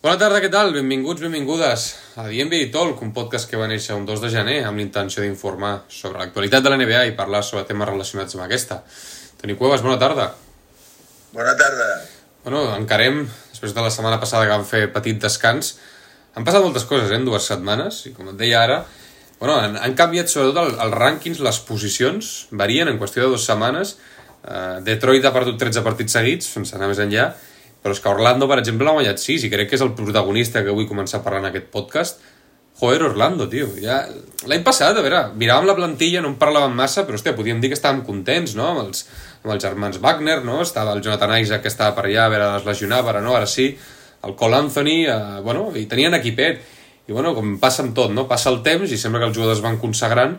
Bona tarda, què tal? Benvinguts, benvingudes a The NBA Talk, un podcast que va néixer un 2 de gener amb l'intenció d'informar sobre l'actualitat de la NBA i parlar sobre temes relacionats amb aquesta. Toni Cuevas, bona tarda. Bona tarda. Bueno, encarem, després de la setmana passada que vam fer petit descans, han passat moltes coses, eh, en dues setmanes, i com et deia ara, bueno, han, han canviat sobretot el, els rànquings, les posicions, varien en qüestió de dues setmanes, uh, Detroit ha perdut 13 partits seguits, sense anar més enllà, però és que Orlando, per exemple, l'ha guanyat 6 i crec que és el protagonista que vull començar a parlar en aquest podcast. Joder, Orlando, tio. Ja... L'any passat, a veure, miràvem la plantilla, no en parlàvem massa, però, hòstia, podíem dir que estàvem contents, no?, amb els, amb els germans Wagner, no?, estava el Jonathan Isaac que estava per allà, a veure, es lesionava, ara no, ara sí, el Cole Anthony, eh, bueno, i tenien equipet. I, bueno, com passa amb tot, no?, passa el temps i sembla que els jugadors van consagrant,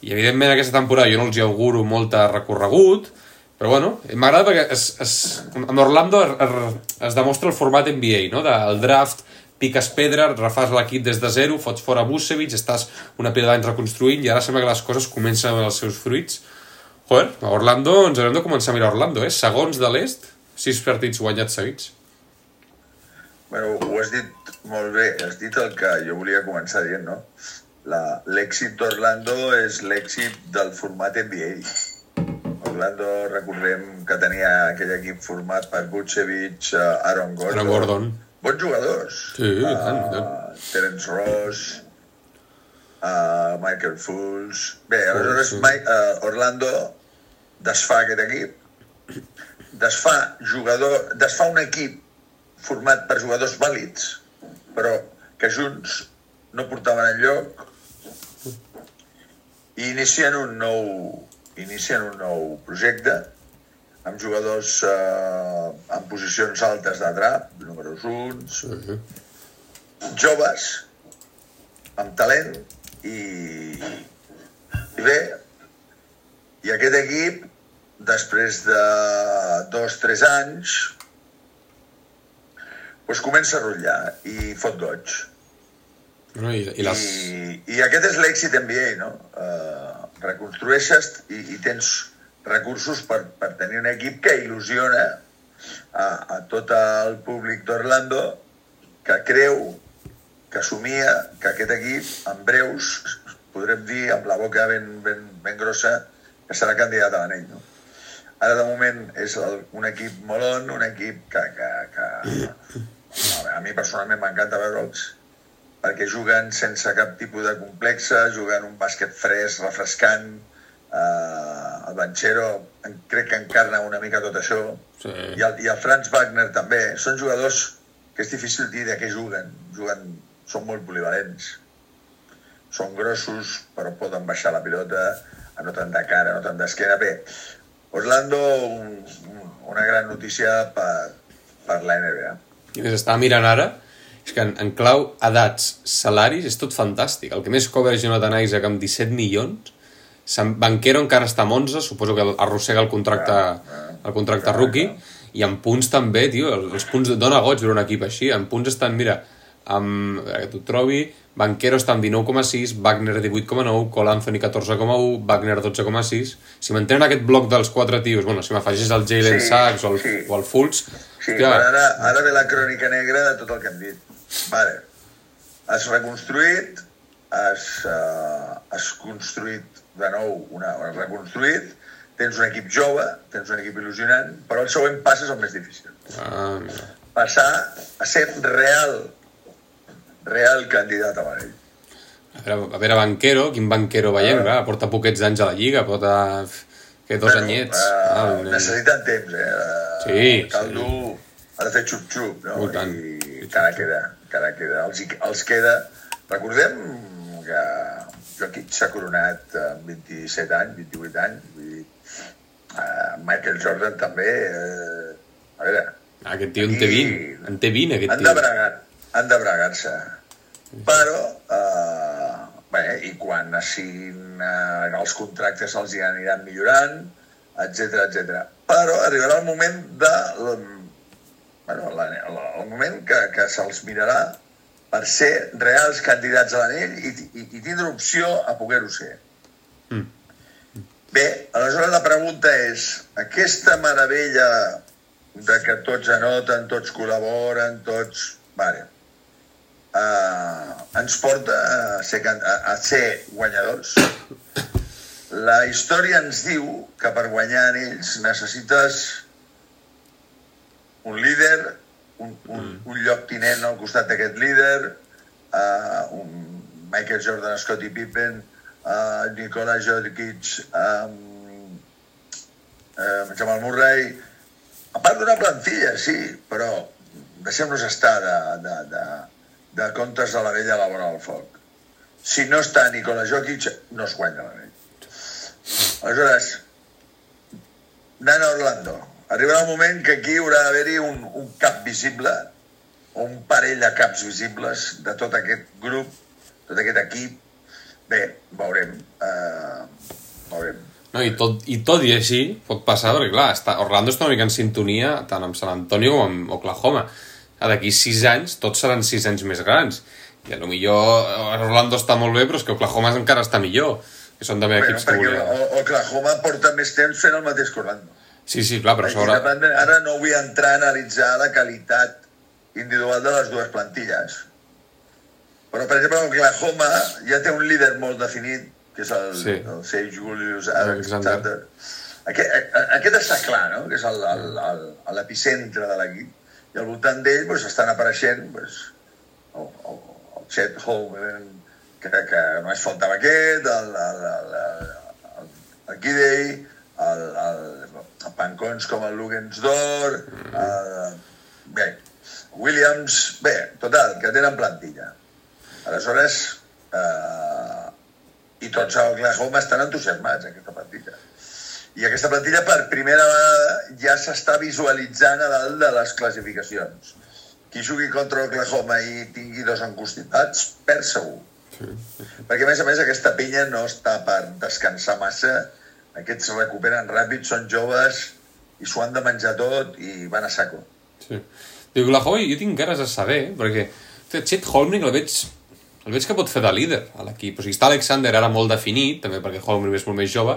i, evidentment, aquesta temporada jo no els hi auguro molt recorregut, però bueno, m'agrada perquè es, es, amb Orlando es, es, es demostra el format NBA, no? Del draft, piques pedra, refas l'equip des de zero, fots fora Vucevic, estàs una pila d'anys reconstruint i ara sembla que les coses comencen a veure els seus fruits. Joder, a Orlando ens haurem de començar a mirar Orlando, eh? Segons de l'est, sis partits guanyats seguits. Bueno, ho has dit molt bé, has dit el que jo volia començar dient, no? L'èxit d'Orlando és l'èxit del format NBA Orlando recordem que tenia aquell equip format per Vucevic, uh, Aaron Gordon. Aaron Gordon. Bons jugadors. Sí, uh, tant, tant. Terence Ross, uh, Michael Fools... Bé, aleshores sí. Mike, uh, Orlando desfà aquest equip, desfà, jugador, desfà un equip format per jugadors vàlids, però que junts no portaven enlloc i inicien un nou, inicien un nou projecte amb jugadors eh, en posicions altes de drap, números uns, sí. joves, amb talent i, i bé, i aquest equip, després de dos, tres anys, doncs comença a rotllar i fot goig. No, i, i, les... I, I aquest és l'èxit NBA, no? Uh, reconstrueixes i, i tens recursos per, per tenir un equip que il·lusiona a, a tot el públic d'Orlando que creu, que somia que aquest equip en breus podrem dir amb la boca ben, ben, ben grossa que serà candidat a l'anell. No? Ara de moment és el, un equip molon, un equip que, que, que a mi personalment m'encanta veure'ls perquè juguen sense cap tipus de complexa, juguen un bàsquet fresc, refrescant, eh, el Banchero crec que encarna una mica tot això, sí. I, el, i el Franz Wagner també, són jugadors que és difícil dir de què juguen, juguen són molt polivalents, són grossos però poden baixar la pilota, no tant de cara, no tant d'esquena, bé, Orlando, un, una gran notícia per, per la NBA. I s'està mirant ara, és que en, en clau edats, salaris, és tot fantàstic. El que més cobra Jonathan Isaac amb 17 milions, Banquero encara està amb 11, suposo que arrossega el contracte, el contracte rookie, i en punts també, tio, els punts dona goig veure un equip així, en punts estan, mira, amb, que tu trobi, Banquero està amb 19,6, Wagner 18,9, Cole Anthony 14,1, Wagner 12,6. Si mantenen aquest bloc dels quatre tios, bueno, si m'afegis el Jalen sí, Sachs o el, sí. o el Fultz... Sí, hòstia, ara, ara ve la crònica negra de tot el que hem dit. Vale. Has reconstruït, has, uh, has construït de nou, una, has reconstruït, tens un equip jove, tens un equip il·lusionant, però el següent pas és el més difícil. Ah, Passar a ser real, real candidat a l'anell. A veure, a veure, Banquero, quin Banquero veiem, ah. clar, porta poquets anys a la Lliga, porta que dos bueno, anyets. Uh, ah, necessiten temps, eh? Sí, Cal sí. ha de fer xup-xup, no? I. I encara queda, encara queda. Els, els queda... Recordem que Jokic s'ha coronat amb 27 anys, 28 anys, vull dir, uh, Michael Jordan també, uh, a veure... Aquest tio en té 20, en té 20 aquest han tio. De bregar, han de bregar-se, però, uh, bé, i quan assin uh, els contractes els hi aniran millorant, etc etc. Però arribarà el moment de... Bueno, la, la, el moment que, que se'ls mirarà per ser reals candidats a l'anell i, i, i tindre opció a poder-ho ser. Mm. Bé, aleshores la pregunta és, aquesta meravella de que tots anoten, tots col·laboren, tots... Vale. Uh, ens porta a ser, a, a ser guanyadors. La història ens diu que per guanyar en ells necessites un líder, un, un, un lloc tinent al costat d'aquest líder, uh, un Michael Jordan, Scottie Pippen, uh, Nikola Jokic, um, uh, Jamal Murray, a part d'una plantilla, sí, però deixem-nos estar de, de, de, de contes de la vella a la vora del foc. Si no està Nikola Jokic, no es guanya la vella. Aleshores, anant a Orlando, arribarà un moment que aquí haurà d'haver-hi un, un cap visible, un parell de caps visibles de tot aquest grup, tot aquest equip. Bé, veurem. Uh, veurem. No, i, tot, I tot i així pot passar, perquè clar, està, Orlando està una mica en sintonia tant amb San Antonio com amb Oklahoma. D'aquí sis anys, tots seran sis anys més grans. I a lo millor Orlando està molt bé, però és que Oklahoma encara està millor. Que són també bueno, equips que volien... Oklahoma porta més temps fent el mateix que Orlando. Sí, sí, clar, però sobre... de- Ara no vull entrar a analitzar la qualitat individual de les dues plantilles. Però, per exemple, Oklahoma ja té un líder molt definit, que és el, Sí. el Sage Julius Alexander. Alexander. Aquest, a- aquest està clar, no?, que és l'epicentre de l'equip. I al voltant d'ell doncs, estan apareixent doncs, el, el, el Chet Holmgren, que, que només faltava aquest, el, el, el, el, el Gidey, el, el, el Pancons com el Lugensdor, el, bé, Williams, bé, total, que tenen plantilla. Aleshores, eh, i tots a Oklahoma estan entusiasmats, aquesta plantilla. I aquesta plantilla per primera vegada ja s'està visualitzant a dalt de les classificacions. Qui jugui contra Oklahoma i tingui dos encostats, perd segur. Sí. Perquè, a més a més, aquesta pinya no està per descansar massa. Aquests es recuperen ràpid, són joves i s'ho han de menjar tot i van a saco. Sí. Diu, Oklahoma jo tinc ganes de saber, perquè Chet Holmgren el veig, el veig que pot fer de líder a l'equip. O sigui, està Alexander ara molt definit, també perquè Holmgren és molt més jove,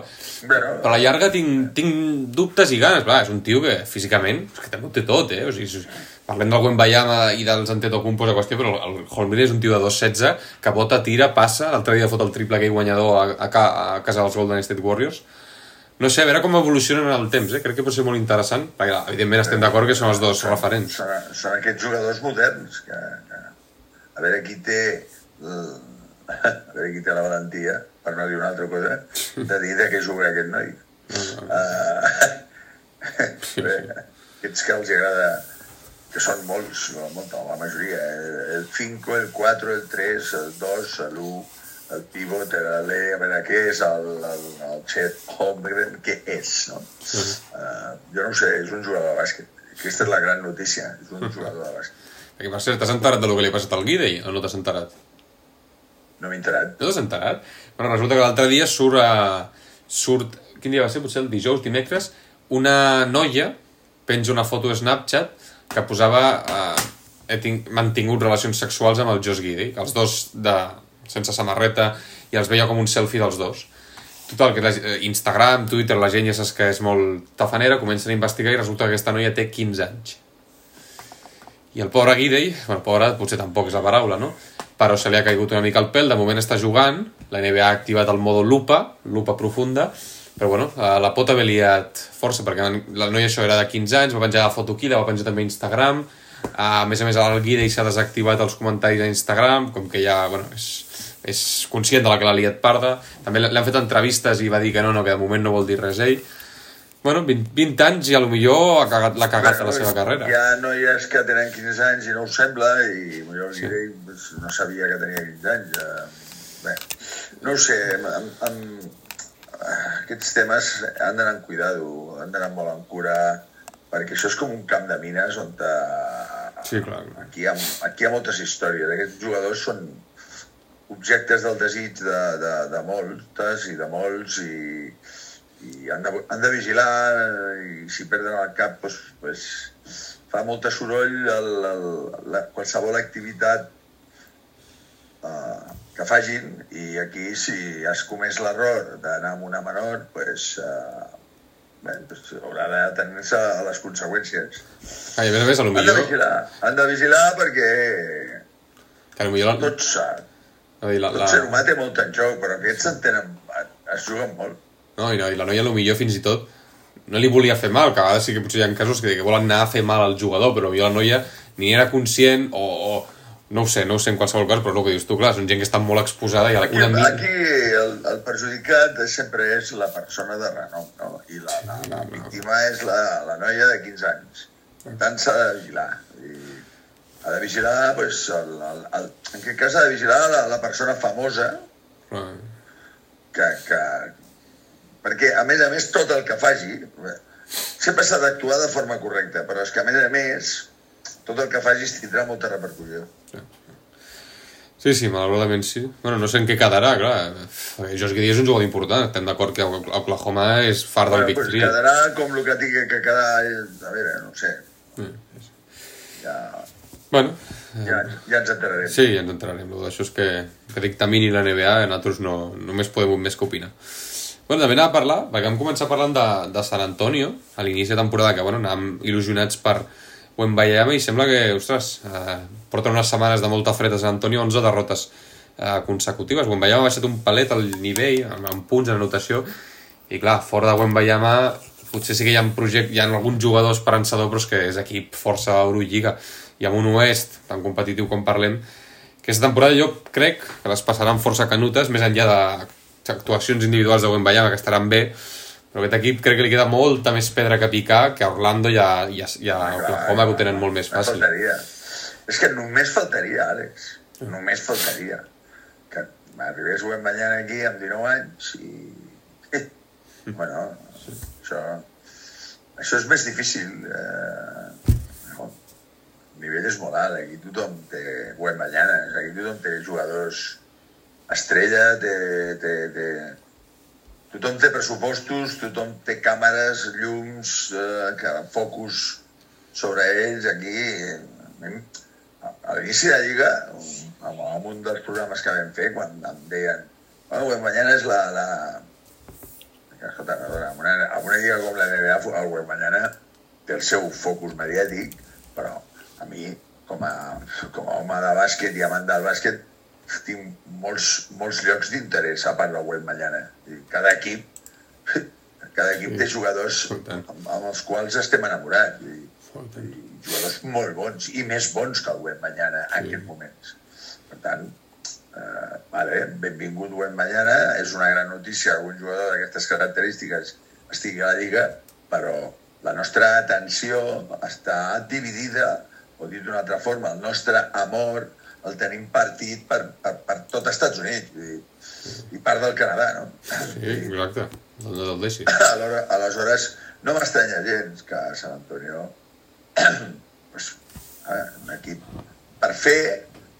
Bueno, però a la llarga tinc, tinc dubtes i ganes. Clar, és un tio que físicament és que també ho té tot, eh? O sigui, si- parlem del Wembayama i dels Antetokounmpo a qüestió, però el Holmgren és un tio de 2'16 que bota, tira, passa, l'altre dia fot el triple aquell guanyador a, a, a casa dels Golden State Warriors. No sé, a veure com evolucionen en el temps, eh? Crec que pot ser molt interessant, perquè evidentment estem d'acord que són els dos referents. són, són aquests jugadors moderns que, que a veure qui té a veure qui té la valentia per no dir una altra cosa de dir de què juga aquest noi uh, bé, aquests que els agrada que són molts, molta, la majoria eh? el 5, el 4, el 3 el 2, l'1 el pivot, l'E, a veure què és el, el, el Chet Holmgren, què és, no? Uh, jo no sé, és un jugador de bàsquet. Aquesta és la gran notícia, és un jugador de bàsquet. Perquè, per cert, t'has enterat del que li ha passat al Guidey o no t'has enterat? No m'he enterat. No t'has enterat? Bueno, resulta que l'altre dia surt, a... surt... Quin dia va ser? Potser el dijous, dimecres? Una noia penja una foto a Snapchat que posava... Eh, he ting... mantingut relacions sexuals amb el Josh Guidey, els dos de... sense samarreta, i els veia com un selfie dels dos. Total, que la... eh, Instagram, Twitter, la gent ja saps que és molt tafanera, comencen a investigar i resulta que aquesta noia té 15 anys. I el pobre Guidey, bueno, pobre potser tampoc és la paraula, no? Però se li ha caigut una mica el pèl, de moment està jugant, la NBA ha activat el modo lupa, lupa profunda, però bueno, eh, la pot haver liat força, perquè la noia això era de 15 anys, va penjar la foto aquí, la va penjar també a Instagram, a més a més el Guidey s'ha desactivat els comentaris a Instagram, com que ja, bueno, és, és conscient de la que l'ha liat parda, també li han fet entrevistes i va dir que no, no, que de moment no vol dir res ell, Bueno, 20, 20 anys i a lo millor ha cagat, l'ha cagat a la seva carrera. Hi ha noies que tenen 15 anys i no ho sembla, i jo sí. pues, no sabia que tenia 15 anys. Eh, bé, no ho sé, amb, amb, amb, aquests temes han d'anar amb cuidado, han d'anar molt amb cura, perquè això és com un camp de mines on te... Sí, clar. clar. Aquí hi, ha, aquí hi ha moltes històries. Aquests jugadors són objectes del desig de, de, de moltes i de molts i, i han, de, han de vigilar i si perden el cap doncs, doncs, fa molta soroll el, el, la, qualsevol activitat uh, que fagin i aquí si has comès l'error d'anar amb una menor doncs, uh, bé, doncs haurà de tenir-se a les conseqüències. Ah, i a més a més, a lo Han de millor... vigilar, han de vigilar perquè Que millor la, tot, dir, la, tot la, ser humà té molt en joc, però aquests s'entenen, es juguen molt. no, i, no, i la noia a lo millor fins i tot no li volia fer mal, que a vegades sí que potser hi ha casos que, que volen anar a fer mal al jugador, però potser la noia ni era conscient o, o no ho sé, no ho sé en qualsevol cas, però és el que dius tu, clar, són gent que està molt exposada i a la, Aquí, una mi... aquí el, el perjudicat sempre és la persona de renom, no? I la, la, la víctima és la, la noia de 15 anys. Per tant, s'ha de vigilar. I ha de vigilar, doncs, el, el, el, en aquest cas ha de vigilar la, la persona famosa que, que... Perquè, a més a més, tot el que faci... Sempre s'ha d'actuar de forma correcta, però és que, a més a més, tot el que facis tindrà molta repercussió. Sí, sí, malauradament sí. Bueno, no sé en què quedarà, clar. Josh Giddy és un jugador important. Estem d'acord que Oklahoma és far del Bueno, Big pues Three. quedarà com el que tingui que quedar... A veure, no sé. Ja, Bueno, ja, ja ens enterarem. sí, ja ens entrarem. Això és que, que dictamini la NBA, nosaltres no, només podem més que opinar. Bueno, també anava a parlar, perquè vam començar parlant de, de San Antonio, a l'inici de temporada, que bueno, anàvem il·lusionats per Wembayama i sembla que, ostres, eh, porten unes setmanes de molta fred a San Antonio, 11 derrotes eh, consecutives. Wembayama ha baixat un palet al nivell, amb, amb punts, en anotació, i clar, fora de Wembayama potser sí que hi ha, project, hi ha algun jugador esperançador, però és que és equip força Eurolliga, i amb un oest tan competitiu com parlem, aquesta temporada jo crec que les passaran força canutes, més enllà d'actuacions individuals de Wembayama que estaran bé, però aquest equip crec que li queda molta més pedra que picar que a Orlando i a, i a, i a Oklahoma que ho tenen molt més fàcil. Faltaria. És que només faltaria, Àlex. Només faltaria. Que m'arribés Wembanyama aquí amb 19 anys i... bueno, això... Això és més difícil. Eh... no. El nivell és molt alt. Aquí tothom té Wembanyama. Aquí tothom té jugadors estrella, té, té, té... Tothom té pressupostos, tothom té càmeres, llums, eh, que focus sobre ells. Aquí, a l'inici de la Lliga, amb, un dels programes que vam fer, quan em deien bueno, Wembanyama és la... la... Escolta, perdona, amb una, amb una lliga com la NBA, el Wembanyama té el seu focus mediàtic, però a mi, com a, com a home de bàsquet i amant del bàsquet, tinc molts, molts llocs d'interès a part del. I Cada equip, cada equip té jugadors amb, amb els quals estem enamorats. I, i jugadors molt bons i més bons que el Wembanyama en aquests moments. Per tant, eh, vale, benvingut Wembanyama, és una gran notícia que un jugador d'aquestes característiques estigui a la Lliga, però la nostra atenció està dividida, o dit d'una altra forma, el nostre amor el tenim partit per, per, per tot Estats Units dir, i part del Canadà, no? Sí, exacte. Del, del Desi. Alhora, aleshores, no m'estranya gens que San Antonio pues, un equip per fer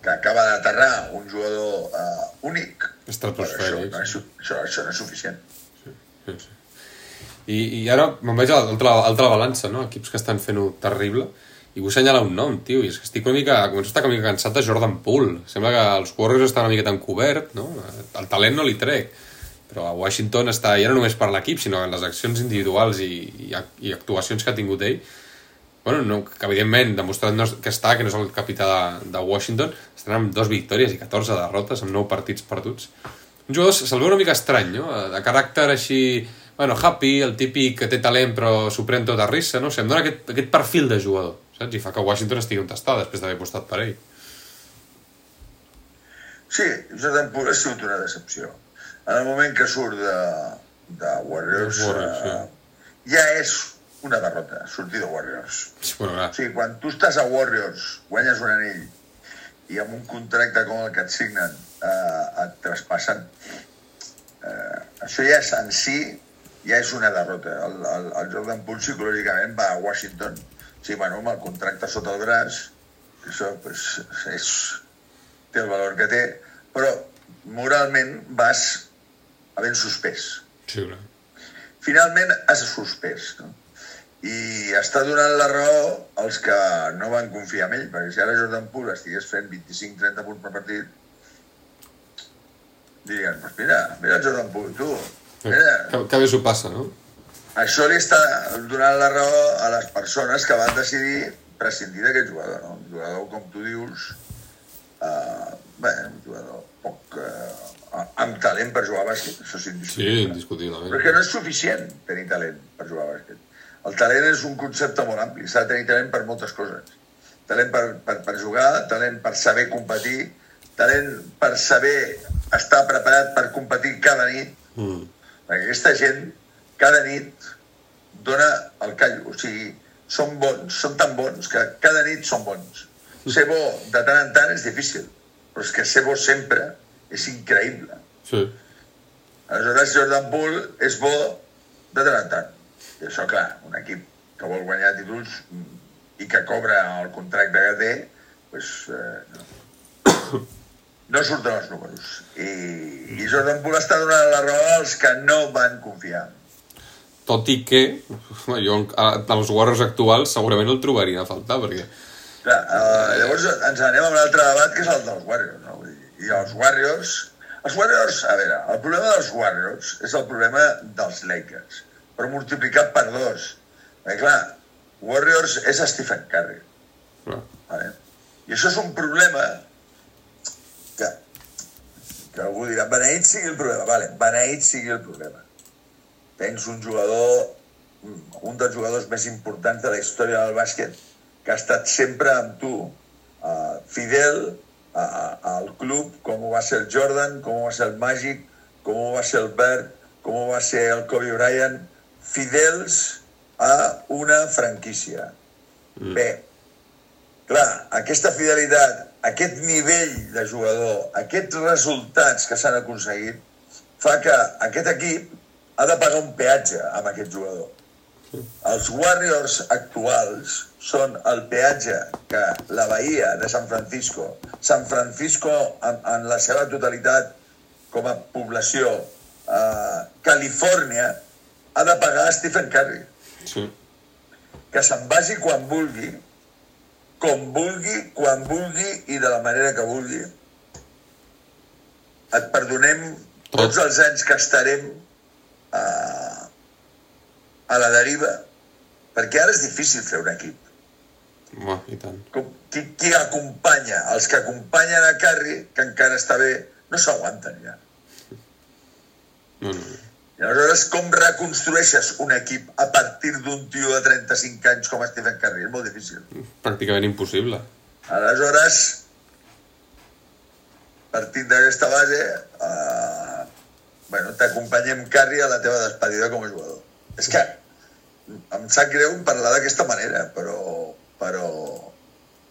que acaba d'aterrar un jugador uh, únic però això, Estratosfèric. no és, això, això no és suficient Sí, sí. I, I ara me'n vaig a l'altra altra balança, no? Equips que estan fent-ho terrible. I vull assenyalar un nom, tio, i és que estic una mica, començo a estar una mica cansat de Jordan Poole. Sembla que els Warriors estan una miqueta encobert, no? El talent no li trec. Però a Washington està, ja no només per l'equip, sinó en les accions individuals i, i, i actuacions que ha tingut ell, bueno, no, que evidentment demostrat no, que està, que no és el capità de, de Washington, estan amb dos victòries i 14 derrotes, amb 9 partits perduts. Un jugador se'l veu una mica estrany, no? De caràcter així... Bueno, happy, el típic que té talent però s'ho pren tot a rissa, no? O sigui, em dona aquest, aquest perfil de jugador, saps? I fa que Washington estigui on està després d'haver apostat per ell. sí, ha sigut una decepció en el moment que surt de, de Warriors, Warriors, eh, ja és una derrota sortir de Warriors Bueno, clar, O sigui, quan tu estàs a Warriors, guanyes un anell i amb un contracte com el que et signen eh, et traspassen, eh, això ja és en si ja és una derrota. El, el, el Jordan Poole psicològicament va a Washington, sí, bueno, amb el contracte sota el braç, això pues, és, té el valor que té, però moralment vas havent suspès sí, clar. finalment has suspès no? i està donant la raó als que no van confiar en ell perquè si ara Jordan Poole estigués fent 25-30 punts per partit dirien, pues mira, mira Jordan Poole, tu mira, Que, que bé s'ho passa, no? Això li està donant la raó a les persones que van decidir prescindir d'aquest jugador, no? Un jugador, com tu dius, eh, bé, un jugador poc... Eh, amb talent per jugar a bàsquet, això sí, Sí, indiscutiblement. Però és que no és suficient tenir talent per jugar a bàsquet. El talent és un concepte molt ampli, s'ha de tenir talent per moltes coses. Talent per, per, per jugar, talent per saber competir, talent per saber estar preparat per competir cada nit, Mm. perquè aquesta gent cada nit dona el callo, o sigui, són bons, són tan bons que cada nit són bons. Ser bo de tant en tant és difícil, però és que ser bo sempre és increïble. Sí. Aleshores, Jordan Poole és bo de tant en tant. I això, clar, un equip que vol guanyar títols i que cobra el contracte que té, doncs, eh, no. no surten els números. I, I Jordan Poole està donant la raó als que no van confiar. Tot i que, jo, als Warriors actuals segurament el trobarien a faltar, perquè... Clar, eh, llavors ens anem a un altre debat que és el dels Warriors. No? I els Warriors... Els Warriors, a veure, el problema dels Warriors és el problema dels Lakers, però multiplicat per dos. Perquè, clar, Warriors és Stephen Curry. Clar. Vale? I això és un problema que, que algú dirà, beneït sigui el problema. Vale, beneït sigui el problema. Tens un jugador, un dels jugadors més importants de la història del bàsquet, que ha estat sempre amb tu, uh, fidel a- a- al club, com ho va ser el Jordan, com ho va ser el Magic, com ho va ser el Bird, com ho va ser el Kobe Bryant, fidels a una franquícia. Mm. Bé, clar, aquesta fidelitat, aquest nivell de jugador, aquests resultats que s'han aconseguit, fa que aquest equip ha de pagar un peatge amb aquest jugador. Els Warriors actuals són el peatge que la Bahia de San Francisco, San Francisco en, en la seva totalitat com a població, eh, Califòrnia, ha de pagar a Stephen Curry Sí. que se'n vagi quan vulgui, com vulgui, quan vulgui i de la manera que vulgui. Et perdonem tots els anys que estarem a, a la deriva, perquè ara és difícil fer un equip. Home, i tant. Com, qui, qui acompanya? Els que acompanyen a Carri, que encara està bé, no s'aguanten ja. No, no, no. I aleshores, com reconstrueixes un equip a partir d'un tio de 35 anys com Stephen Curry? És molt difícil. Pràcticament impossible. Aleshores, partint d'aquesta base, eh, bueno, t'acompanyem Carri a la teva despedida com a jugador. És que em sap greu parlar d'aquesta manera, però, però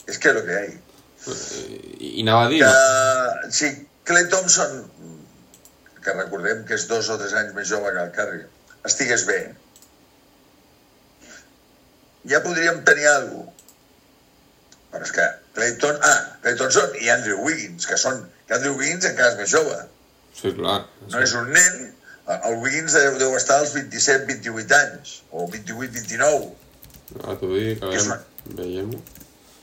és que és el que hi ha. I, anava a dir... Que, si Clay Thompson, que recordem que és dos o tres anys més jove que el Curry, estigués bé, ja podríem tenir alguna cosa. Però és que Clayton, ah, Clay Thompson i Andrew Wiggins, que són, que Andrew Wiggins encara és més jove. Sí, clar. No és un nen, el Wiggins deu, deu estar als 27-28 anys, o 28-29, Ara t'ho dic, a veure, veiem-ho.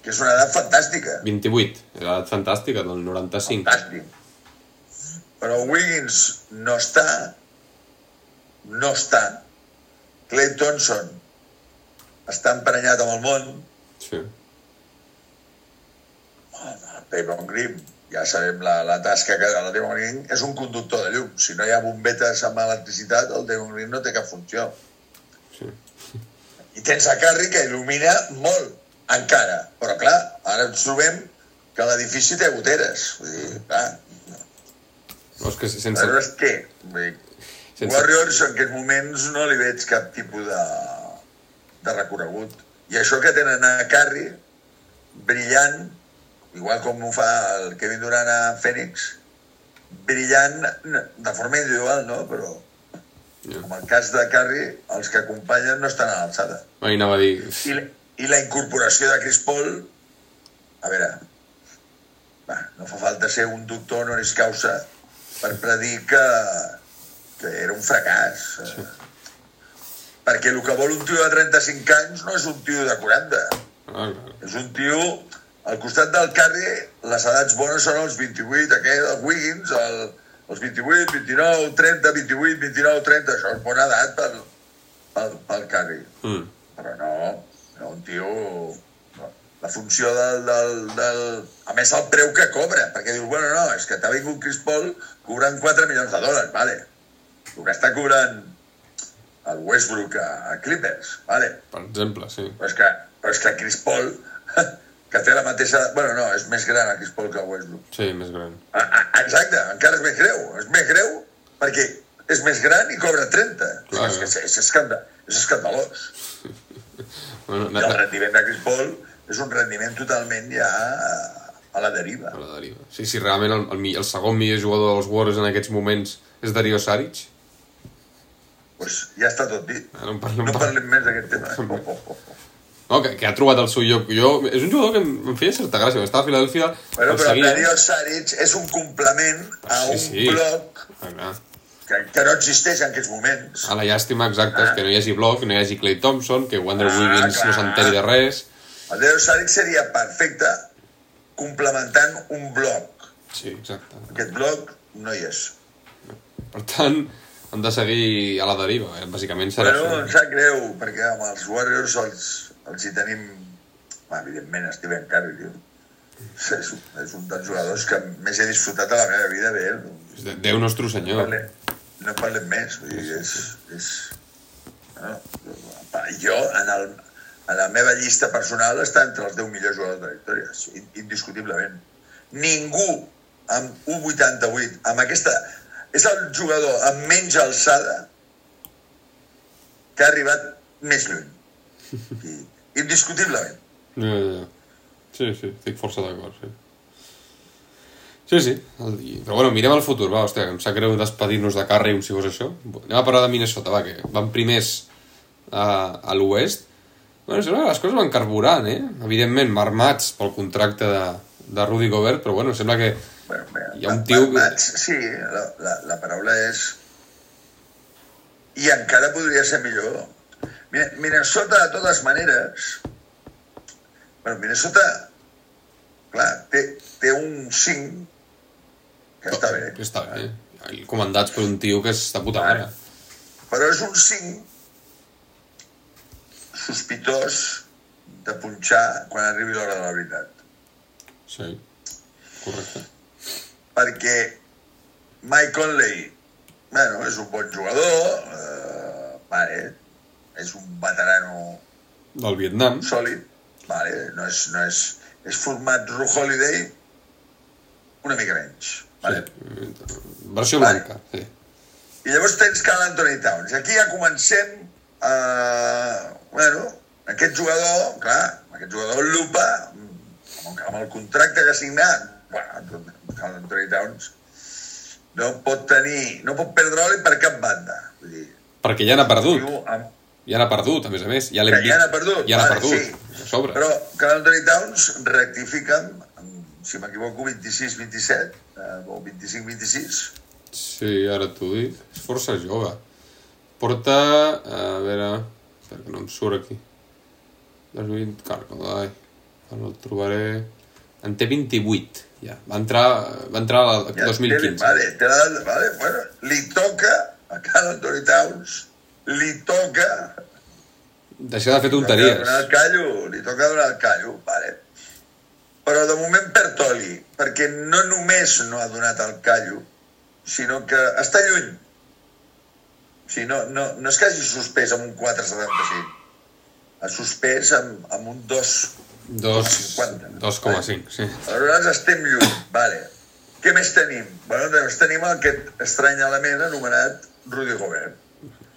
que és una edat fantàstica. 28, edat fantàstica, del 95. Fantàstic. Però Wiggins no està, no està. Clay Thompson està emprenyat amb el món. Sí. Damon Green, ja sabem la, la tasca que el Damon Green és un conductor de llum. Si no hi ha bombetes amb electricitat, el Damon Green no té cap funció. sí. I tens a Carri que il·lumina molt, encara. Però clar, ara ens trobem que l'edifici té goteres. Vull dir, clar, No, és que sense... Aleshores, què? Vull dir, sense... Warriors en aquests moments no li veig cap tipus de, de recorregut. I això que tenen a Carri, brillant, igual com ho fa el Kevin Durant a Phoenix, brillant de forma individual, no? Però Ja. com el cas de Carri, els que acompanyen no estan a l'alçada. Ai, anava a dir... I, I la incorporació de Chris Paul, a veure, va, no fa falta ser un doctor honoris causa per predir que, que era un fracàs. Sí. Perquè el que vol un tio de 35 anys no és un tio de 40. Ah, clar. És un tio... Al costat del Carri, les edats bones són els 28, aquest, el Wiggins, el, els 28, 29, 30, 28, 29, 30. Això és bona edat per, pel, pel Curry. Mm. Però no, no un tio... No. La funció del, del, del... A més, el preu que cobra, perquè dius, bueno, no, és que t'ha vingut Chris Paul cobrant 4 milions de dòlars, vale. El que està cobrant el Westbrook a, a Clippers, vale. Per exemple, sí. Però és que, però és que Chris Paul, que té la mateixa... Bueno, no, és més gran Chris Paul que Westbrook. Sí, més gran. Ah, ah, Exacte, encara és més greu. És més greu perquè és més gran i cobra 30. Clar, és, és, és, escanda, és escandalós. Bueno, I el rendiment de Chris Paul és un rendiment totalment ja a la deriva. A la deriva. Sí, sí, realment el, el, el segon millor jugador dels Warriors en aquests moments és Dario Saric. Pues ja està tot dit. Ah, no en parlem No parlem més d'aquest tema. Oh, oh, oh. No, que, que ha trobat el seu lloc. Jo, és un jugador que em, em feia certa gràcia. Quan estava a Filadèlfia, Bueno, però seguia... Dario Saric és un complement a Sí, un sí. bloc Ah, que, que no existeix en aquests moments. A la llàstima exacta és que no hi hagi bloc, no hi hagi Clay Thompson, que Wander Ah, Wiggins no clar. s'enteri de res. El Dario Saric seria perfecte complementant un bloc. Sí, exacte. Aquest bloc no hi és. Per tant, han de seguir a la deriva. Eh? Bàsicament serà Bueno, això. em sap greu, perquè amb els Warriors els, els hi tenim... Evidentment, Steven Curry, tio. És, un- és un dels jugadors que més he disfrutat a la meva vida, bé. No, Déu nostre senyor. parlem, no parlem més. Vull dir, és... és no, jo, en, el, en la meva llista personal, està entre els 10 millors jugadors de la història, indiscutiblement. Ningú amb 1,88, amb aquesta... És el jugador amb menys alçada que ha arribat més lluny. I, indiscutiblement. Ja, ja, ja. Sí, sí, estic força d'acord, sí. Sí, sí. Però bueno, mirem el futur, va, hòstia, que em sap greu despedir-nos de Carry, si fos això. Anem a parlar de Minnesota, va, que van primers a, a l'oest. Bueno, sembla que les coses van carburant, eh? Evidentment, marmats pel contracte de, de Rudy Gobert, però bueno, sembla que Bueno, mira, Hi ha un tio que- Mats, sí, la, la, la paraula és... I encara podria ser millor. Minnesota, de totes maneres... Bueno, Minnesota, clar, té, té un 5 que està bé. que està bé. I comandats per un tio que és de puta mare. Però és un 5 sospitós de punxar quan arribi l'hora de la veritat. Sí, correcte. perquè Mike Conley, bueno, és un bon jugador, eh, vale, és un veterano Del Vietnam. sòlid, vale, no és, no és, és format Ru Holiday una mica menys, vale? Sí. Versió Vale. blanca, sí. I llavors tens Carl Anthony Towns. Aquí ja comencem a... Bueno, aquest jugador, clar, aquest jugador lupa amb, amb el contracte que ha signat. Bueno, Carl Anthony Towns no pot tenir... No pot perdre oli per cap banda. Vull dir, Perquè ja n'ha perdut. amb, Ja n'ha perdut, a més a més. Ja l'hem que ja vist. n'ha perdut. Ja vale, perdut. Sí. A sobre. Però Carl Anthony Towns rectifica, si m'equivoco, 26-27 eh, o 25-26. Sí, ara t'ho dic. És força jove. Porta... A veure... Espera que no em surt aquí. 2020... Carco, ai. Ara el trobaré... En té 28, ja. Va entrar, va entrar al Ja, 2015. Vale, te la, vale, bueno, li toca a Carl Anthony Towns, li toca Deixar de fer li toca tonteries. donar el callo, li toca donar el callo, vale. Però de moment perd oli, perquè no només no ha donat el callo, sinó que està lluny. O sigui, no, no, no és que hagi suspès amb un 4,75. Ha suspès amb, amb un 2. Dos- 50. 2,5, sí. Aleshores estem lluny, vale. Què més tenim? Bueno, doncs tenim aquest estrany element anomenat Rudy Gobert,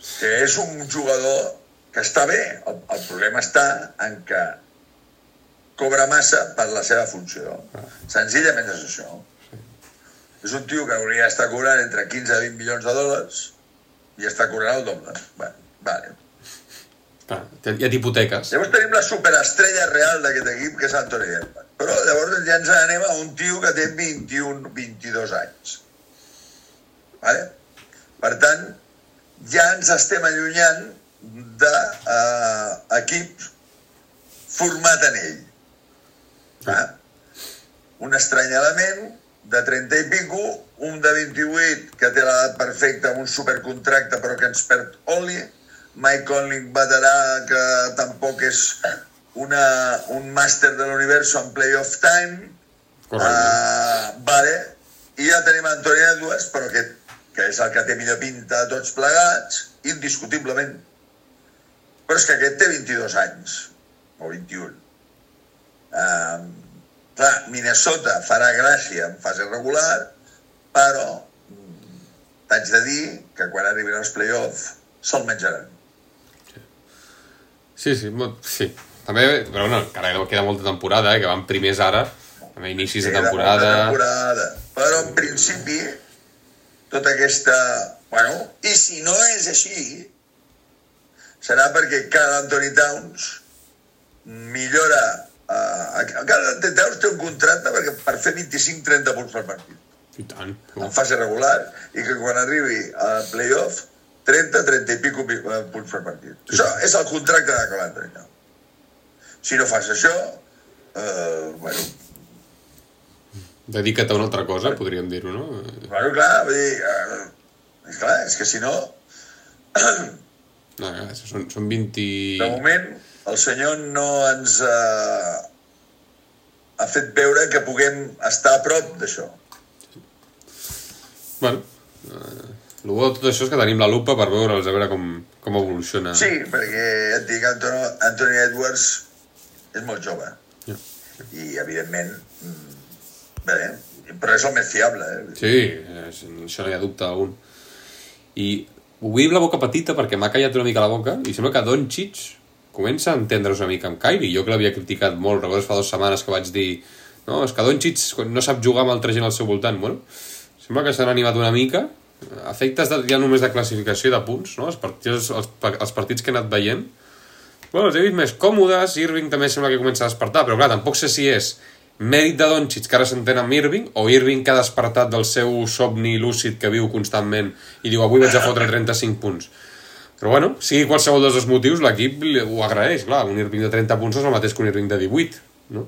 que és un jugador que està bé. El, el problema està en que cobra massa per la seva funció. Senzillament és això. És un tio que hauria d'estar cobrant entre 15 i 20 milions de dòlars i està cobrant el doble. Bueno, vale. Clar, ja t'hipoteques. Llavors tenim la superestrella real d'aquest equip, que és Anthony Edwards. Però llavors ja ens anem a un tio que té 21, 22 anys. Vale? Per tant, ja ens estem allunyant d'equip uh, format en ell. Va? Un estrany element de 30 i pico, un de 28 que té l'edat perfecta amb un supercontracte però que ens perd oli, Mike Conley veterà que tampoc és una, un màster de l'univers en playoff time. Correcte. Uh, vale. I ja tenim Anthony Edwards, però que, que és el que té millor pinta de tots plegats, indiscutiblement. Però és que aquest té 22 anys, o 21. Uh, clar, Minnesota farà gràcia en fase regular, però mm, t'haig de dir que quan arribin els play-off se'l menjaran. Sí, sí, sí. També, però bueno, encara queda molta temporada, eh, que van primers ara, també inicis de Queda molta temporada. temporada. Però en principi, tota aquesta... Bueno, i si no és així, serà perquè cada Anthony Towns millora... Uh, cada Anthony Towns té un contracte perquè per fer 25-30 punts per partit I tant. en fase regular i que quan arribi al playoff 30, 30 i pico pi- eh, punts per partit. Sí. Això és el contracte de Anthony Towns. Si no fas això, eh, bueno, Dedica't a una altra cosa, podríem dir-ho, no? bueno, clar, vull dir, eh, és clar, és que si no, No, ja, són, són 20... de moment, el senyor no ens eh, ha fet veure que puguem estar a prop d'això. Bueno, eh, el bo de tot això és que tenim la lupa per veure'ls, a veure com, com evoluciona. Sí, perquè ja et dic, Anthony, Anthony Edwards és molt jove. Ja. I, evidentment, mm, bé, però és el més fiable. Eh? Sí, és, això no hi ha dubte algun. I obrim la boca petita perquè m'ha callat una mica la boca i sembla que Doncic comença a entendre's una mica amb Kyrie. Jo que l'havia criticat molt, recordes fa dues setmanes que vaig dir no, és que Doncic no sap jugar amb altra gent al seu voltant. Bueno, sembla que s'han animat una mica efectes de, ja només de classificació de punts, no? els, partits, els, els partits que he anat veient Bueno, els he vist més còmodes, Irving també sembla que comença a despertar, però clar, tampoc sé si és mèrit de Doncic, que ara s'entén amb Irving, o Irving que ha despertat del seu somni lúcid que viu constantment i diu avui vaig a fotre 35 punts. Però bueno, sigui qualsevol dels dos motius, l'equip ho agraeix, clar, un Irving de 30 punts és el mateix que un Irving de 18, no?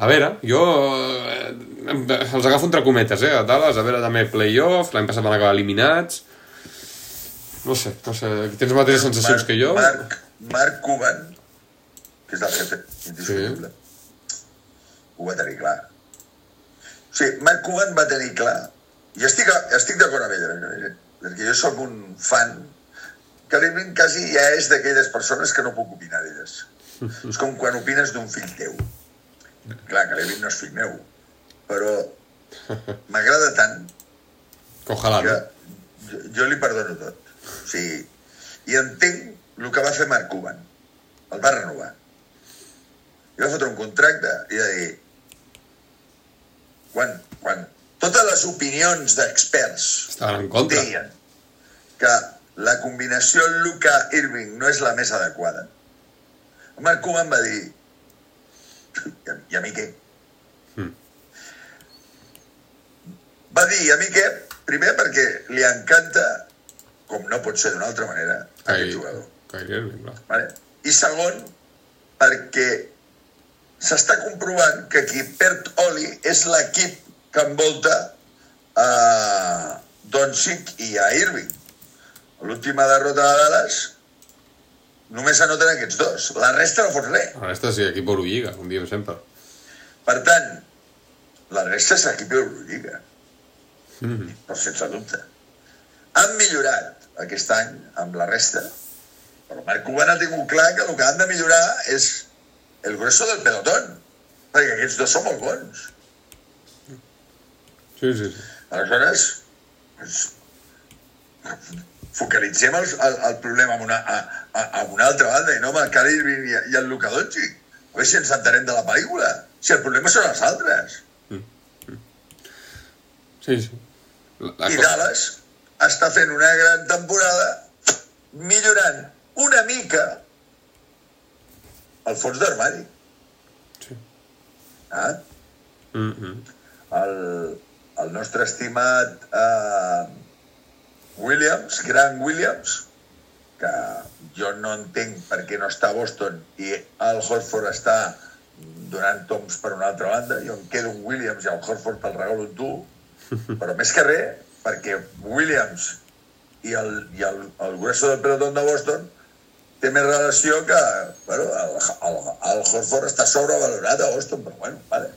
A veure, jo eh, els agafo entre cometes, eh, a Dallas, a veure també playoff, l'any passat van acabar eliminats, no sé, no sé, tens les mateixes sensacions que jo? Marc, Marc Cuban, que és del jefe, indiscutible, ho va tenir clar. O sigui, Marc Cuban va tenir clar, i estic, estic d'acord amb ell, eh, perquè jo sóc un fan que l'Irving quasi ja és d'aquelles persones que no puc opinar d'elles. És com quan opines d'un fill teu. Clar, que l'Irving no és fill meu, però m'agrada tant Que ojalà, que no? jo, jo li perdono tot. O sigui, i entenc el que va fer Marc Cuban. El va renovar. I va fotre un contracte i va dir... Quan, quan totes les opinions d'experts Estaven en contra. deien que la combinació Luca Irving no és la més adequada, Marc Cuban va dir i a, i a mi què? Mm. Va dir, i a mi què? Primer perquè li encanta, com no pot ser d'una altra manera, aquest Kyrie, jugador. Kyrie Irving, clar. Vale? I segon, perquè s'està comprovant que qui perd oli és l'equip que envolta a Doncic i a Irving. L'última derrota de Dallas només s'anoten aquests dos. La resta no fot res. La resta sí, equip Eurolliga, com diem sempre. Per tant, la resta és equip Eurolliga, Mm -hmm. però sense dubte. Han millorat aquest any amb la resta, però Marc Cuban ha tingut clar que el que han de millorar és el grueso del pelotón, perquè aquests dos són molt bons. Sí, sí. Aleshores, doncs, focalitzem el, el, el problema en una, a, a, a una altra banda i no amb el Irving i, i el Luka Doncic. A veure si ens entenem de la pel·lícula. Si el problema són els altres. Sí, sí. La, la I cosa- Dallas està fent una gran temporada millorant una mica el fons d'armari. Sí. Ah? Mm -hmm. el, el nostre estimat eh, Williams, Grant Williams, que jo no entenc per què no està a Boston i el Horford està donant toms per una altra banda. Jo em quedo un Williams i el Horford te'l regalo tu, però més que res, perquè Williams i el, i el, el grueso del pelotón de Boston té més relació que... Bueno, el, el, el Horford està sobrevalorat a Boston, però bueno, vale.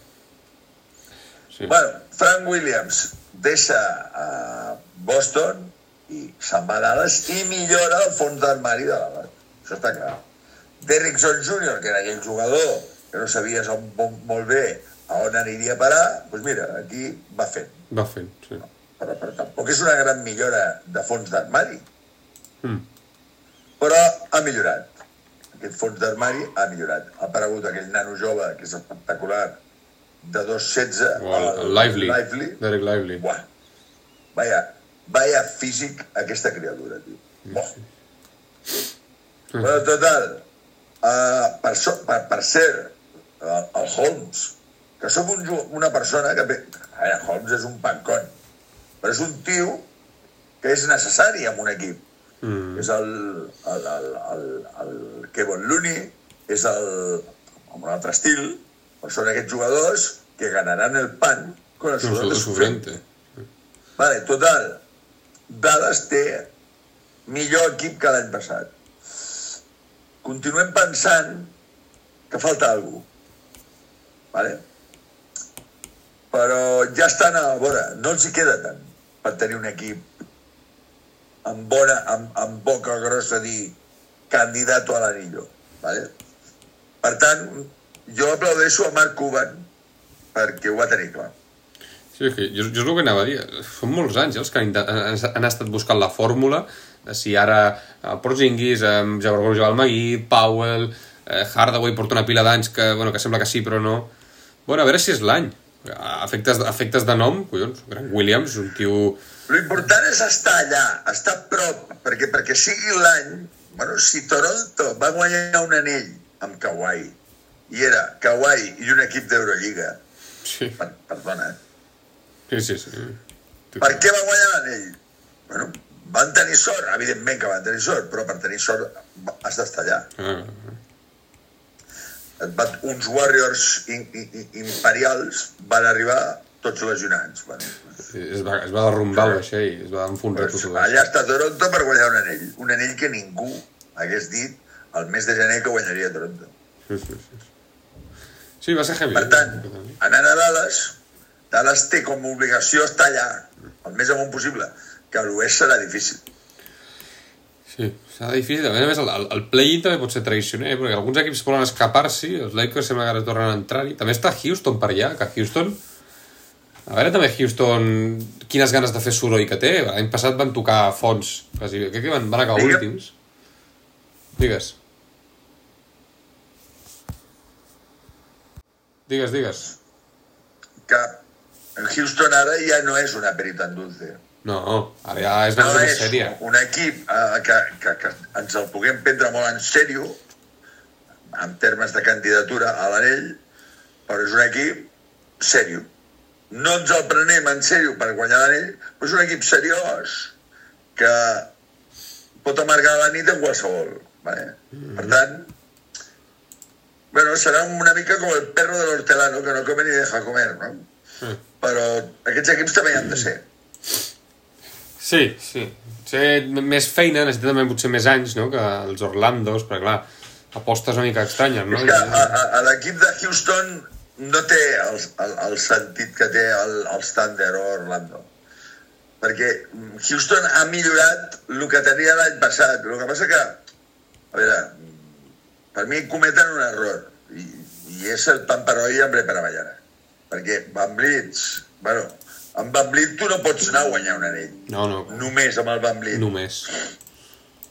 Sí. Bueno, Frank Williams deixa a Boston i se'n va a Dallas i millora el fons d'armari de Dallas. Això està clar. Derrickson Jr., que era aquell jugador que no sabies on, on, molt bé a on aniria a parar, doncs mira, aquí va fent. Va fent, sí. Però, però tampoc és una gran millora de fons d'armari, Mm. Però ha millorat. Aquest fons d'armari ha millorat. Ha aparegut aquell nano jove, que és espectacular, de 2'16, O el, el Lively. Lively. Derek Lively. Buah. Vaya, vaya físic aquesta criatura, tio. Buah. Bueno, total, uh, per, so, per, per cert, uh, el Holmes, que som un, una persona que... A veure, Holmes és un pancón, però és un tio que és necessari en un equip. Mm. És el, el, el, el, el Kevin Looney, és el, amb un altre estil, però són aquests jugadors que ganaran el pan con el sudor de su su frente. frente. Vale, total. Dallas té millor equip que l'any passat. Continuem pensant que falta algú. Vale? Però ja estan a la vora. No els hi queda tant per tenir un equip amb, bona, amb, amb boca grossa dir candidat a l'anillo. Vale? Per tant, jo aplaudeixo a Marc Cuban perquè ho va tenir clar. Sí, és que jo, jo és el que anava a dir. Són molts anys eh, els que han, han, estat buscant la fórmula de si ara eh, Porzingis, amb Jabargol Jabal Magui, Powell, eh, Hardaway porta una pila d'anys que, bueno, que sembla que sí, però no. Bueno, a veure si és l'any. Efectes, efectes de nom, collons, Grant Williams, un tio... Lo important és estar allà, estar a prop, perquè perquè sigui l'any... Bueno, si Toronto va guanyar un anell amb Kawhi, i era Kawhi i un equip d'Eurolliga, Sí, per, perdona, sí, sí. sí. per què va guanyar l'anell? Bueno, van tenir sort, evidentment que van tenir sort, però per tenir sort has d'estar allà. Ah. Et uns Warriors in, in, in, imperials van arribar tots lesionats. Bueno, es, va, es va derrumbar el vaixell, es va enfonsar tot el vaixell. allà està Toronto per guanyar un anell. Un anell que ningú hagués dit el mes de gener que guanyaria Toronto. Sí, sí, sí. Sí, va ser heavy. Per tant, anant a Dallas, Dallas té com a obligació estar allà el més amunt possible, que a l'oest serà difícil. Sí, serà difícil. A més el, el, play-in també pot ser traicioner, perquè alguns equips volen escapar-s'hi, els Lakers sembla que ara tornen a entrar-hi. També està Houston per allà, que Houston... A veure també Houston quines ganes de fer soroll que té. L'any passat van tocar fons, quasi, crec que van, van acabar últims. Digues. Digues, digues. Que el Houston ara ja no és una perita en dulce. No, ara ja és una No cosa és sèria. un equip eh, que, que, que ens el puguem prendre molt en sèrio, en termes de candidatura a l'anell, però és un equip sèrio. No ens el prenem en sèrio per guanyar l'anell, però és un equip seriós que pot amargar la nit en qualsevol. Vale? Per tant, bueno, serà una mica com el perro de l'hortelano, que no come ni deja comer, no? Mm. Però aquests equips també hi han de ser. Sí, sí. Ser més feina necessita també potser més anys, no?, que els Orlandos, perquè clar, apostes una mica estranyes, no? És que a, a, a l'equip de Houston no té el, el, el sentit que té el, el Thunder o Orlando. Perquè Houston ha millorat el que tenia l'any passat. El que passa que, a veure, per mi cometen un error. I, i és el pan per hoy hambre per avallana. Perquè Van Blitz, bueno, amb Van Blitz tu no pots anar a guanyar un anell. No, no, Només amb el Van Blitz. només.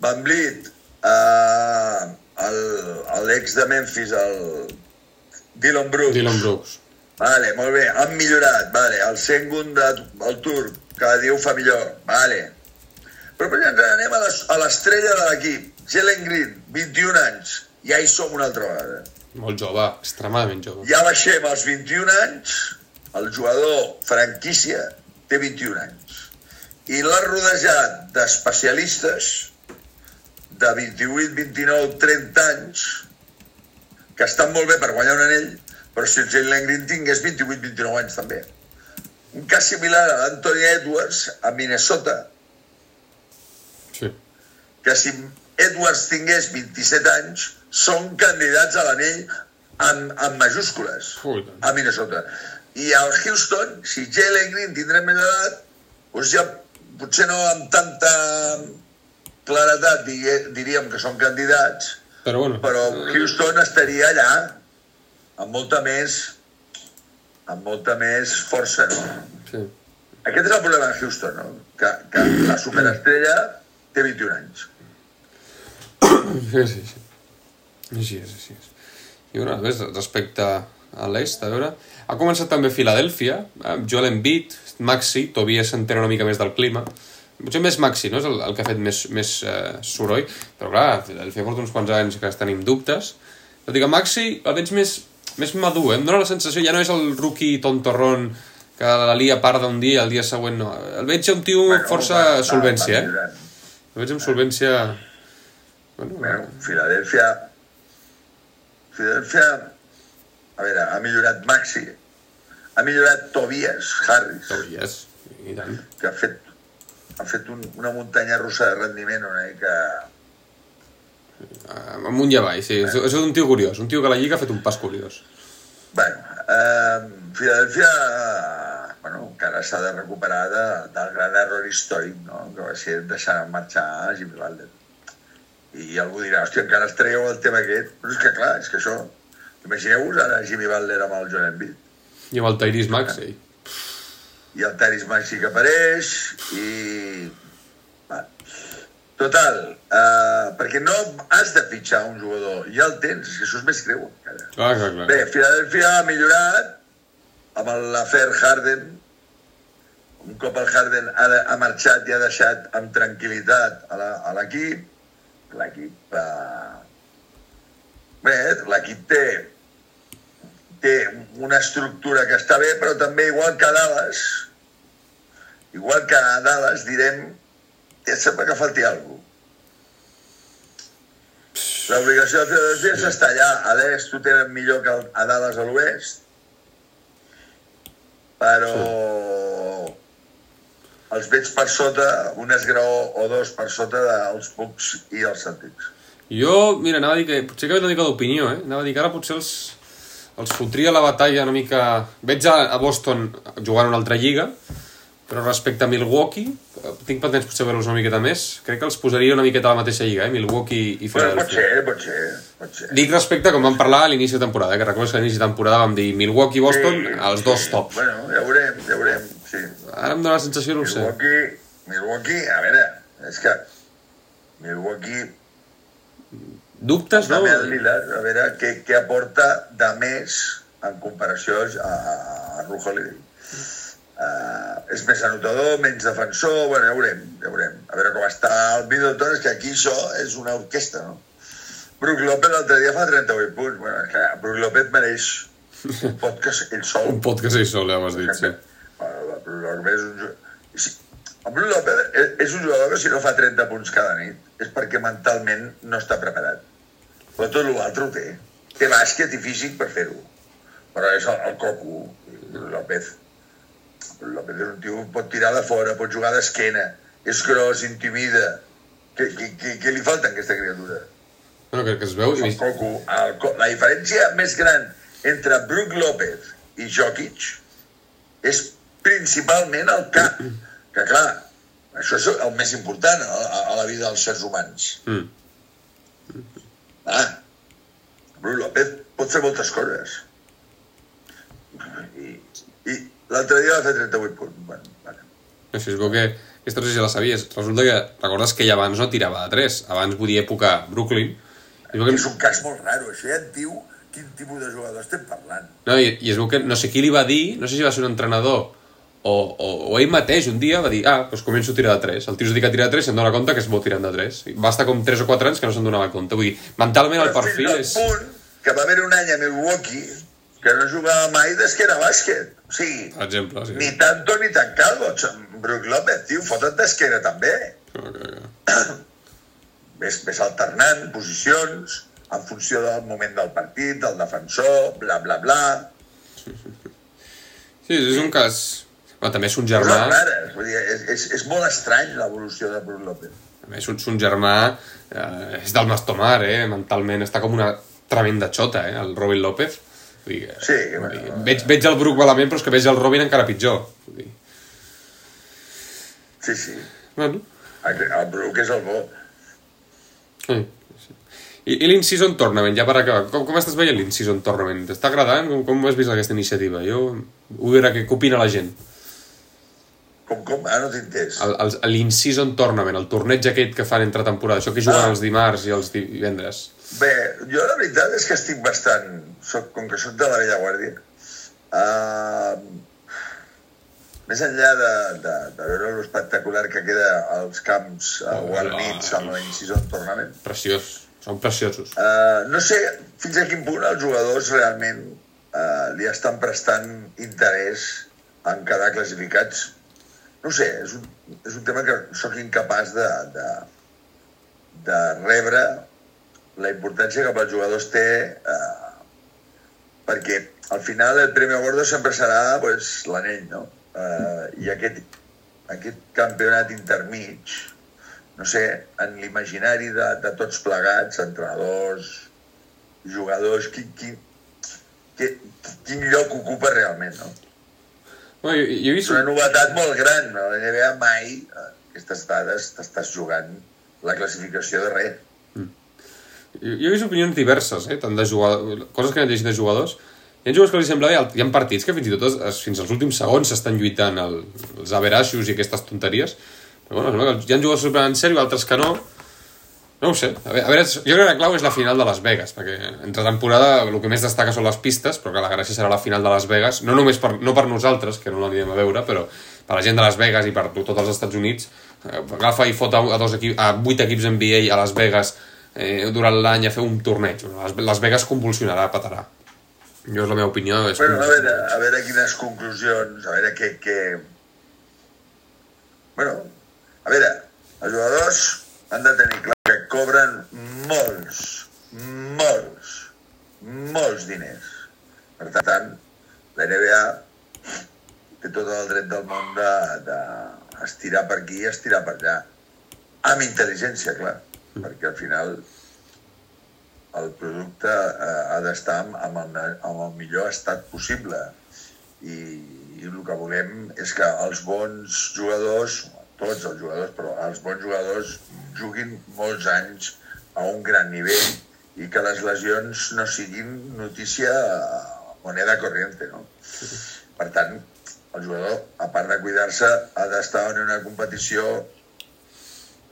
Van Vliet, uh, l'ex de Memphis, el Dylan Brooks. Dylan Brooks. Vale, molt bé, han millorat, vale. El Sengun de, el turc, cada dia ho fa millor, vale. Però per exemple, anem a l'estrella de l'equip, Jalen Green, 21 anys, ja hi som una altra vegada. Molt jove, extremadament jove. Ja baixem als 21 anys, el jugador franquícia té 21 anys. I l'ha rodejat d'especialistes de 28, 29, 30 anys que estan molt bé per guanyar un anell, però si el Jalen Green tingués 28, 29 anys també. Un cas similar a l'Anthony Edwards a Minnesota, que si Edwards tingués 27 anys, són candidats a l'anell amb, amb majúscules Ui, a Minnesota. I al Houston, si Jalen Green tindrà més edat, doncs ja potser no amb tanta claretat diríem que són candidats, Però bueno, però Houston estaria allà amb molta més amb molta més força, no? sí. Aquest és el problema de Houston, no? Que, que la superestrella té 21 anys. Sí, sí, sí. Així és, així és. I bueno, a més, respecte a l'est, a veure... Ha començat també Filadèlfia, amb Joel Embiid, Maxi, Tobias s'entera una mica més del clima. Potser més Maxi, no? És el, el que ha fet més, més eh, soroll. Però clar, Filadèlfia porta uns quants anys que tenim dubtes. Tot i que Maxi el veig més, més madur, eh? Em dóna la sensació, ja no és el rookie tontorrón que la lia part d'un dia i el dia següent no. El veig un tio bueno, força va- va- solvència, va eh? millorant. El veig amb solvència... Bueno, Bueno, Filadèlfia... Filadèlfia... A veure, ha millorat Maxi, ha millorat Tobias Harris, Tobias, i tant. que ha fet, ha fet un, una muntanya russa de rendiment una mica... Uh, amunt i avall, sí. És, és un tio curiós, un tio que la Lliga ha fet un pas curiós. Bueno, eh, Filadèlfia, eh, bueno, encara s'ha de recuperar de, del gran error històric, no? que va ser deixar marxar a Jimmy Butler. I algú dirà, hòstia, encara es treu el tema aquest. Però és que clar, és que això... Imagineu-vos ara Jimmy Butler amb el Joel Embiid. I amb el Tyrese Maxey. I el Teris Maxi que apareix i... Va. Total, eh, perquè no has de fitxar un jugador, ja el tens, és que això és més greu encara. Clar, clar, clar. Bé, Philadelphia ha millorat amb l'afer Harden. Un cop el Harden ha, de, ha marxat i ha deixat amb tranquil·litat a l'equip, l'equip... Eh... Bé, l'equip té, té una estructura que està bé, però també igual que a Dallas, igual que a Dallas, direm, ja sembla que falti alguna cosa. L'obligació de Philadelphia és estar allà. A l'est ho tenen millor que a Dallas a l'oest, però els veig per sota, un esgraó o dos per sota dels Bucks i els Celtics. Jo, mira, anava a dir que... Potser que una mica d'opinió, eh? Anava a dir que ara potser els, els fotria la batalla una mica... Veig a, a Boston jugant una altra lliga, però respecte a Milwaukee, eh, tinc pendents potser veure-los una miqueta més, crec que els posaria una miqueta a la mateixa lliga, eh? Milwaukee i Bueno, pot Philadelphia. ser, pot ser, pot ser. Dic respecte com vam parlar a l'inici de temporada, eh? que recordes que a l'inici de temporada vam dir Milwaukee i Boston, els dos top. Bueno, ja veurem, ja veurem, sí. Ara em dóna la sensació, no ho sé. Milwaukee, Milwaukee, a veure, és que Milwaukee Dubtes, no? el Lillard, a veure què, què aporta de més en comparació a, a, a Ru Holiday. Uh, és més anotador, menys defensor, bueno, ja veurem, ja veurem. A veure com està el Middleton, és que aquí això és una orquestra, no? Brook López l'altre dia fa 38 punts. Bueno, és que Brook López mereix un podcast ell sol. Un podcast ell sol, ja ho has dit, sí. El Brook López és un jugador... Sí, Brook López és un jugador que si no fa 30 punts cada nit és perquè mentalment no està preparat. Però tot l'altre ho té. Té bàsquet i físic per fer-ho. Però és el, el coco, López. López és un tio que pot tirar de fora, pot jugar d'esquena, és gros, intimida. Què, què, què, què li falta a aquesta criatura? Bueno, que, que es veu... El coco, el co la diferència més gran entre Brook López i Jokic és principalment el cap. Que clar, això és el més important a, a, a la vida dels sers humans. Mm. Ah, Brook López pot fer moltes coses. I, i l'altre dia va fer 38 punts. Bueno, vale. Així veu que aquesta cosa ja la sabies. Resulta que recordes que ell abans no tirava de 3. Abans dir època Brooklyn. I que, És un cas molt raro, això ja et diu quin tipus de jugador estem parlant. no, i, i es veu que no sé qui li va dir, no sé si va ser un entrenador o, o, o ell mateix un dia va dir ah, doncs començo a tirar de 3. El tio es dedica a tirar de 3 i se'n dona compte que es vol tirant de 3. I va estar com 3 o 4 anys que no se'n donava compte. Vull dir, mentalment el Però perfil és... punt que va haver un any a Milwaukee que no jugava mai d'esquena a bàsquet. O sigui, Per exemple, sí. ni tanto ni tan calvo. Brook López, tio, fota't d'esquena també. Ok, ok. Ves, ves alternant posicions en funció del moment del partit, del defensor, bla, bla, bla. Sí, és un cas... Bueno, també és un germà... rares. Vull dir, és, és, és molt estrany l'evolució de Brook López. A més, son, son germà eh, és del Mastomar, eh? Mentalment està com una tremenda xota, eh? El Robin López. Vull dir, Sí, vull bueno, dir, veig, veig el Brook malament, però és que veig el Robin encara pitjor. Vull dir, Sí, sí. bueno, El, el Brook és el bo. sí, sí. I, i l'in-season tournament, ja per acabar, com, com estàs veient l'in-season tournament? T'està agradant? Com, com has vist aquesta iniciativa? Jo vull veure què opina la gent. Com, com? Ah, no t'he entès. L'in-season tournament, el torneig aquest que fan entre temporada, això que juguen Ah. els dimarts i els divendres. Bé, jo la veritat és que estic bastant... Soc, com que sóc de la vella guàrdia, uh, més enllà de, de, de veure l'espectacular que queda als camps uh, Oh, guarnits ah. amb la in-season tournament, Preciós, són preciosos. uh, no sé fins a quin punt els jugadors realment uh, li estan prestant interès en quedar classificats. No sé, és un, és un tema que sóc incapaç de, de, de rebre la importància que pels jugadors té eh, perquè al final el Premi Gordo sempre serà pues, l'anell, no? Eh, I aquest, aquest campionat intermig, no sé, en l'imaginari de, de tots plegats, entrenadors, jugadors, quin, quin, quin, quin lloc ocupa realment, no? Bueno, jo, jo he vist... una novetat molt gran, a la NBA mai eh, aquestes dades t'estàs jugant la classificació de res. Jo, jo he vist opinions diverses, eh? tant de jugadors, coses que han llegit de jugadors. Hi ha jugadors que els sembla bé, hi ha partits que fins i tot es, es, fins als últims segons s'estan lluitant el, els averaixos i aquestes tonteries. Però bueno, sembla que hi ha jugadors que s'ho prenen en sèrio, altres que no. No ho sé. A veure, a veure, jo crec que la clau és la final de Las Vegas, perquè entre temporada el que més destaca són les pistes, però que la gràcia serà la final de Las Vegas, no només per, no per nosaltres, que no l'anirem a veure, però per la gent de Las Vegas i per tots els Estats Units, eh, agafa i fot a, dos equip, a vuit equips NBA a Las Vegas eh, durant l'any a fer un torneig. Las, Las Vegas convulsionarà, petarà. Jo és la meva opinió. És Bueno, a veure, a veure quines conclusions, a veure què... què... Bueno, a veure, els jugadors han de tenir clar cobren molts, molts, molts diners. Per tant, la NBA té tot el dret del món de, de estirar per aquí i estirar per allà. Amb intel·ligència, clar, perquè al final el producte eh, ha d'estar amb, el, amb el millor estat possible i, i el que volem és que els bons jugadors, tots els jugadors, però els bons jugadors juguin molts anys a un gran nivell i que les lesions no siguin notícia moneda corriente, no? Per tant, el jugador, a part de cuidar-se, ha d'estar en una competició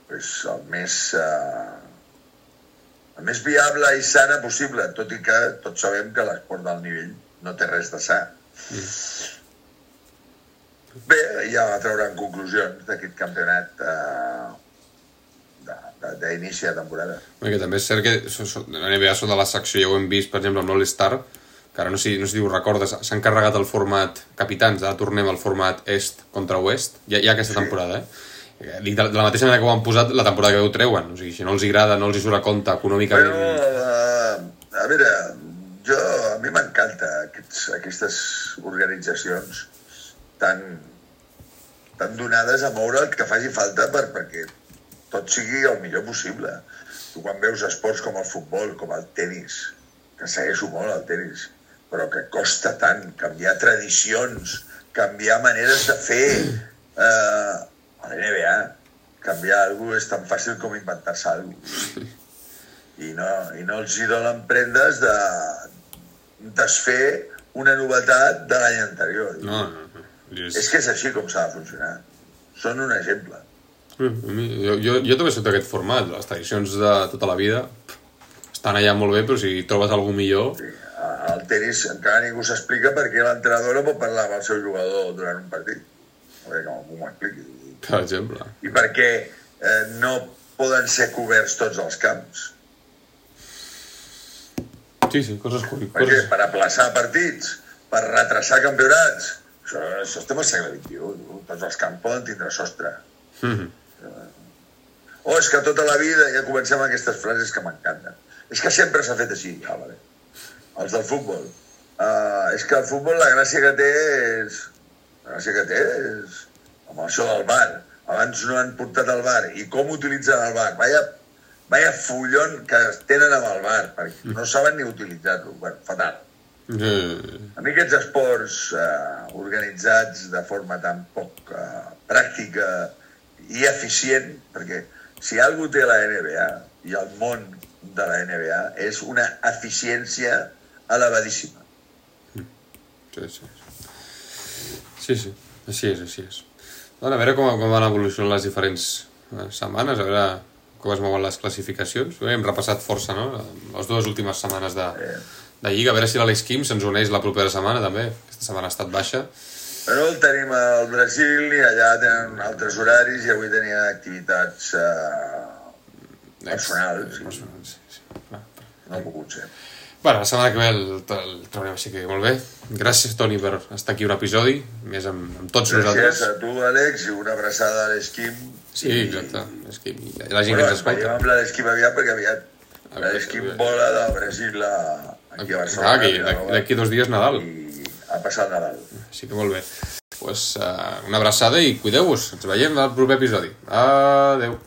pues, el més... Eh, el més viable i sana possible, tot i que tots sabem que l'esport d'alt nivell no té res de sa. Bé, ja trauran conclusions d'aquest campionat eh, d'inici de, de temporada. Perquè també és cert que so, so, la secció, ja ho hem vist, per exemple, amb l'All-Star, que ara no sé, no sé si ho recordes, s'han carregat el format capitans, ara tornem al format est contra oest, ja, ja aquesta temporada, eh? Dic, de, de la mateixa manera que ho han posat la temporada que ho treuen, o sigui, si no els agrada, no els hi surt a compte econòmicament... Però, eh, a veure, jo, a mi m'encanta aquestes organitzacions tan, tan donades a moure el que faci falta per, perquè tot sigui el millor possible. Tu quan veus esports com el futbol, com el tennis, que segueixo molt el tennis, però que costa tant canviar tradicions, canviar maneres de fer... Eh, a la NBA, canviar alguna és tan fàcil com inventar-se alguna i no, i no els hi donen prendes de desfer una novetat de l'any anterior. No, no. És... És que és així com s'ha de funcionar. Són un exemple. Mm, Jo, jo, jo també soc d'aquest format, les tradicions de tota la vida estan allà molt bé, però si trobes algú millor... Sí, al tenis encara ningú s'explica per què l'entrenador no pot parlar amb el seu jugador durant un partit. A veure com m'ho expliqui. Per exemple. I per què eh, no poden ser coberts tots els camps. Sí, sí, coses Per què? curioses. Per aplaçar partits, per retrasar campionats. Això, això estem al segle XXI. Tots els camps poden tindre sostre. Mm -hmm. O és que tota la vida ja comencem amb aquestes frases que m'encanten. És que sempre s'ha fet així. Ah, vale. Els del futbol. Uh, és que el futbol la gràcia que té és... La gràcia que té és... Amb això del bar. abans no han portat el bar, i com utilitzen el bar. Vaya, vaya fullon que tenen amb el bar, perquè no saben ni utilitzar-lo. Bueno, fatal. Eh, A mi aquests esports eh, organitzats de forma tan poc eh, pràctica i eficient, perquè si algú té la NBA i el món de la NBA és una eficiència elevadíssima. sí, sí. Sí, sí. Així és, així és. Bueno, a veure com, com van evolucionant les diferents eh, setmanes, a veure com es mouen les classificacions. Hem repassat força, no?, les dues últimes setmanes de, de Lliga. A veure si l'Alex Kim se'ns uneix la propera setmana, també. Aquesta setmana ha estat baixa. Però el tenim al Brasil i allà tenen altres horaris i avui tenia activitats eh, personals. Personals, sí, sí. Clar. No ha pogut ser. Bueno, la setmana que ve el, el trobarem així que molt bé. Gràcies, Toni, per estar aquí un episodi, més amb, amb tots Gràcies nosaltres. a tu, Àlex, i una abraçada a l'Esquim. Sí, exacte. És que i la gent Bueno, que ens escolta. veiem amb l'Esquim aviat perquè aviat l'Esquim vola de Brasil a, aquí a Barcelona. aquí, a d'aquí dos dies Nadal. I a passar el Nadal. Així que molt bé. Pues, uh, una abraçada i cuideu-vos. Ens veiem al proper episodi. Adeu.